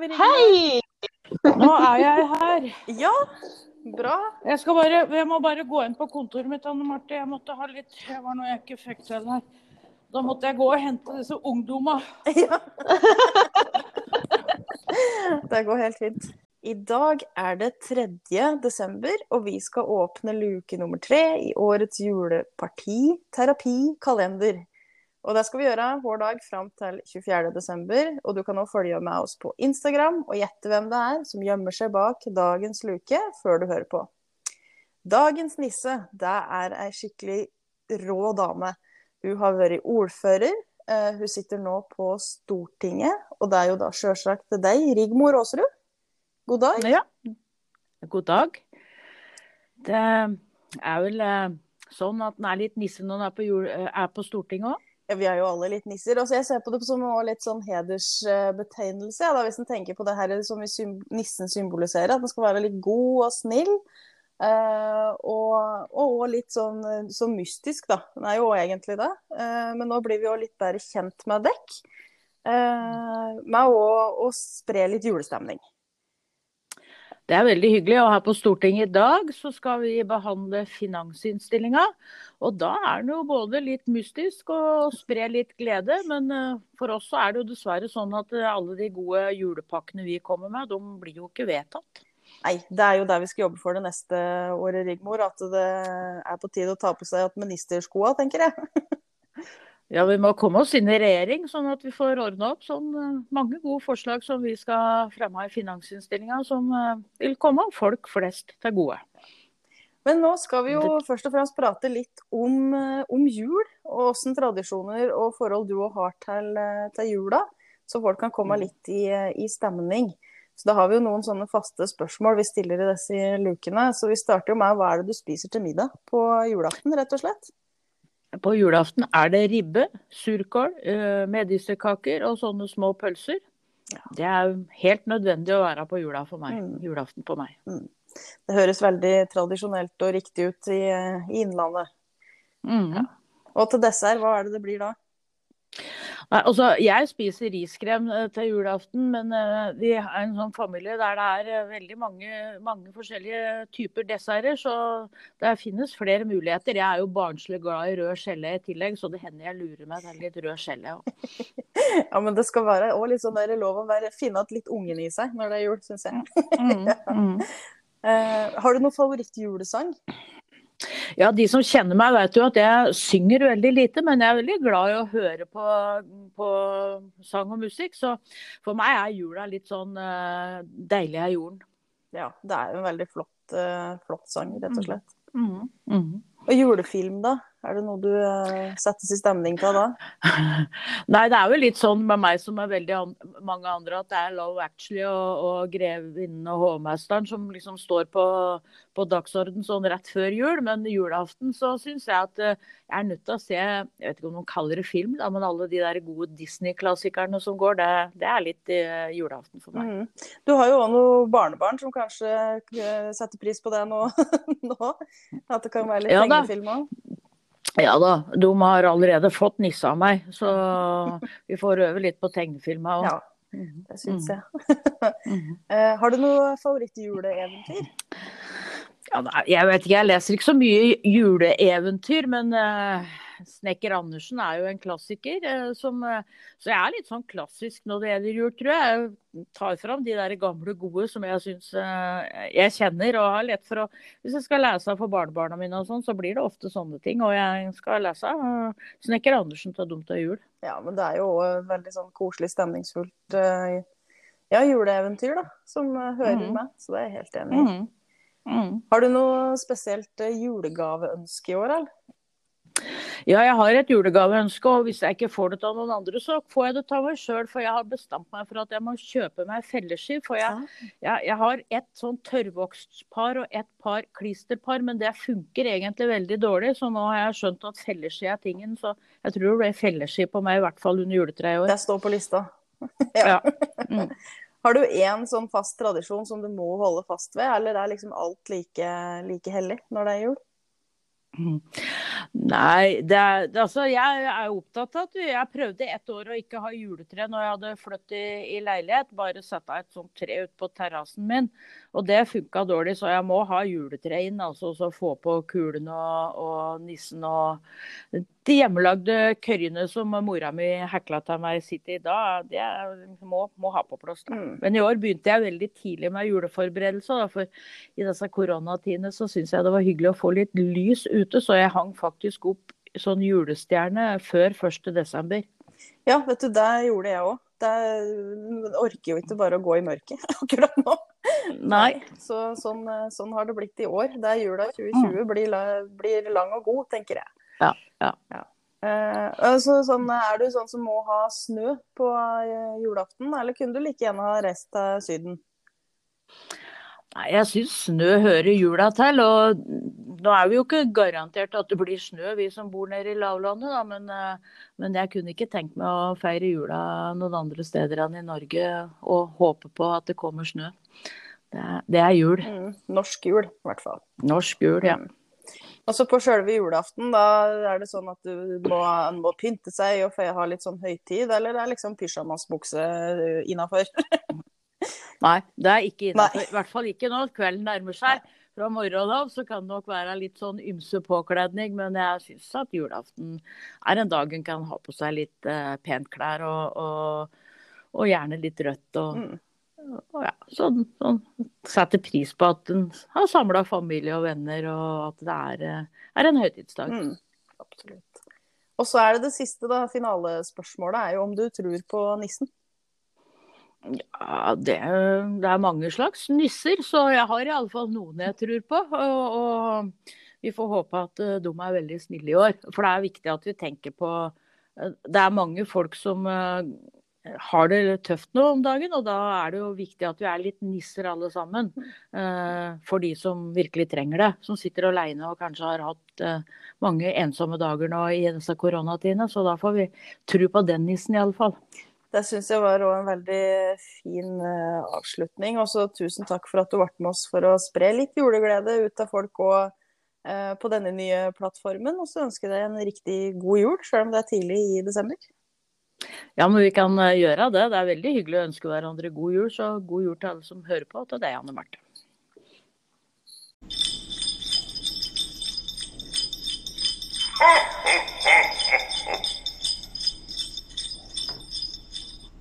vi ringe. Hei! Nå er jeg her. Ja, bra. Jeg, skal bare, jeg må bare gå inn på kontoret mitt, Anne Marte. Jeg måtte ha litt Det var noe jeg ikke fikk til her. Da måtte jeg gå og hente disse ungdommene. Ja. Det går helt fint. I dag er det 3. desember, og vi skal åpne luke nummer tre i årets juleparti terapi kalender. Og det skal vi gjøre hver dag fram til 24. desember. Og du kan nå følge med oss på Instagram og gjette hvem det er som gjemmer seg bak dagens luke, før du hører på. Dagens nisse, det er ei skikkelig rå dame. Hun har vært ordfører. eh, Hun sitter nå på Stortinget, og det er jo da sjølsagt deg, Rigmor Aasrud. God dag. Ja. God dag. Det er vel eh, sånn at en er litt nisse når en er på, eh, er på Stortinget òg. Vi er jo alle litt nisser. Altså, jeg ser på det som litt sånn hedersbetegnelse. Ja, da, hvis en tenker på det her som nissen symboliserer, at man skal være litt god og snill. Uh, og, og litt sånn, så mystisk, da. Den er jo egentlig det. Uh, men nå blir vi jo litt bedre kjent med dekk. Uh, med å, å spre litt julestemning. Det er veldig hyggelig. Og her på Stortinget i dag så skal vi behandle finansinnstillinga. Og da er det jo både litt mystisk og spre litt glede. Men eh, for oss så er det jo dessverre sånn at eh, alle de gode julepakkene vi kommer med, de blir jo ikke vedtatt. Nei, det er jo der vi skal jobbe for det neste året, Rigmor. At det er på tide å ta på seg at ministerskoa, tenker jeg. Ja, vi må komme oss inn i regjering, sånn at vi får ordna opp sånn eh, mange gode forslag som vi skal fremme i finansinnstillinga, som eh, vil komme folk flest til gode. Men nå skal vi jo først og fremst prate litt om, eh, om jul, og åssen tradisjoner og forhold du òg har til, til jula, så folk kan komme litt i, i stemning. Så da har vi jo noen sånne faste spørsmål vi stiller i disse lukene. Så vi starter jo med hva er det du spiser til middag på julaften, rett og slett? På julaften er det ribbe, surkål, eh, medisterkaker og sånne små pølser. Det er helt nødvendig å være på jula for meg. Mm. Julaften på meg. Det høres veldig tradisjonelt og riktig ut i, i Innlandet. Mhm. Og til dessert, hva er det det blir da? Nei, altså, jeg spiser riskrem eh, til julaften, men eh, vi er en sånn familie der det er eh, veldig mange, mange forskjellige typer desserter, så det finnes flere muligheter. Jeg er jo barnslig glad i rød gelé i tillegg, så det hender jeg lurer meg til litt rød gelé òg. Ja, men det skal være òg litt sånn der lov å være, finne igjen litt ungen i seg når det er jul, syns jeg. Mm, mm. uh, har du noen favorittjulesang? Ja, de som kjenner meg vet jo at jeg synger veldig lite, men jeg er veldig glad i å høre på, på sang og musikk. Så for meg er jula litt sånn uh, deilig av jorden. Ja, det er jo en veldig flott, uh, flott sang, rett og slett. Mm. Mm. Mm. Og julefilm, da? Er det noe du eh, settes i stemning på da? Nei, det er jo litt sånn med meg som med veldig an mange andre, at det er Love Actually og, og Grevinnen og Hovmesteren som liksom står på, på dagsorden sånn rett før jul. Men julaften så syns jeg at eh, jeg er nødt til å se Jeg vet ikke om noen kaller det film, da, men alle de der gode Disney-klassikerne som går, det, det er litt uh, julaften for meg. Mm. Du har jo òg noen barnebarn som kanskje setter pris på det nå? nå. At det kan være litt Ja pengefilm òg? Ja da, de har allerede fått nisse av meg, så vi får øve litt på tegnefilma òg. Ja, det syns jeg. uh, har du noe favorittjuleeventyr? Ja, jeg vet ikke, jeg leser ikke så mye juleeventyr, men eh, Snekker Andersen er jo en klassiker. eh, som, eh, så jeg er litt sånn klassisk når det gjelder jul, tror jeg. Jeg tar fram de der gamle gode som jeg syns jeg kjenner og har lett for å Hvis jeg skal lese for barnebarna mine og sånn, så blir det ofte sånne ting. Og jeg skal lese Snekker Andersen til Dumt av jul. Ja, men det er jo også veldig sånn koselig, stemningsfullt eh, ja, juleeventyr, da. Som eh, hører Mhm. med. Så det er jeg helt enig i. Har du noe spesielt eh, julegaveønske i år, eller? Ja, jeg har et julegaveønske, og hvis jeg ikke får det av noen andre, så får jeg det av meg sjøl. For jeg har bestemt meg for at jeg må kjøpe meg felleski. For jeg, jeg, jeg har ett sånn tørrvokstpar og ett par klisterpar, men det funker egentlig veldig dårlig. Så nå har jeg skjønt at felleski er tingen, så jeg tror det blir felleski på meg i hvert fall under juletreet i år. Det står på lista. Ja. Mm. Har du én sånn fast tradisjon som du må holde fast ved, eller er liksom alt like, like hellig når det er jul? Nei, det er, altså jeg er opptatt av at jeg prøvde ett år å ikke ha juletre når jeg hadde flyttet i, i leilighet. Bare sette et sånt tre ut på terrassen min. Og det funka dårlig, så jeg må ha juletre inn. Altså så få på kulene og, og, nissen og de hjemmelagde curryene som mora mi hekla til meg sitt i dag. Det må, må ha på plass. Mm. Men i år begynte jeg veldig tidlig med juleforberedelser. For i disse koronatidene så syns jeg det var hyggelig å få litt lys ute, så jeg hang faktisk opp sånn julestjerne før 1.12. Ja, vet du, det gjorde jeg òg. Det orker jo ikke bare å gå i mørket akkurat nå. Nei. Så, sånn, sånn, har det blitt i år. Det er jula 2020 blir, blir lang og god, tenker jeg. Ja, ja. ja. Eh, altså, sånn, er du sånn som må ha snø på eh, julaften, eller kunne du like gjerne ha reist til Syden? Nei, Jeg syns snø hører jula til. og Nå er vi jo ikke garantert at det blir snø, vi som bor nede i lavlandet. Da, men, eh, men, jeg kunne ikke tenkt meg å feire jula noen andre steder enn i Norge og håpe på at det kommer snø. Det, det er jul. Mm, norsk jul, i hvert fall. Norsk jul, ja. Mm. Og så på sjølve julaften, da er det sånn at du må, må pynte seg og ha litt sånn høytid, eller det er liksom pysjamasbukse innafor? Nei, det er ikke innafor. I hvert fall ikke nå. Kvelden nærmer seg. Fra morgenen av så kan det nok være litt sånn ymse påkledning, men jeg syns at julaften er en dag en kan ha på seg litt uh, pent klær og, og, og, gjerne litt rødt. og, mm. og ja, sånn, sånn, Setter pris på at en har samla familie og venner, og at det er, eh, er en høytidsdag. Mm, absolutt. Og så er det det siste, da. Finalespørsmålet er jo om du tror på nissen. Ja, det, det, er mange slags nisser, så jeg har i alle fall noen jeg tror på. Og, og, vi får håpe at eh, de er veldig snille i år. For det er viktig at vi tenker på eh, Det er mange folk som uh, har det tøft nå om dagen, og da er det jo viktig at vi er litt nisser alle sammen. For de som virkelig trenger det. Som sitter alene og kanskje har hatt mange ensomme dager nå i disse koronatidene. Så da får vi tro på den nissen i alle fall. Det syns jeg var òg en veldig fin eh, avslutning. Og så tusen takk for at du ble med oss for å spre litt juleglede ut av folk òg eh, på denne nye plattformen. Og så ønsker jeg deg en riktig god jul, selv om det er tidlig i desember. Ja, men vi kan eh, gjøre det. Det er veldig hyggelig å ønske hverandre god jul. Så god jul til alle som hører på, og til deg, Anne Marte. Oh,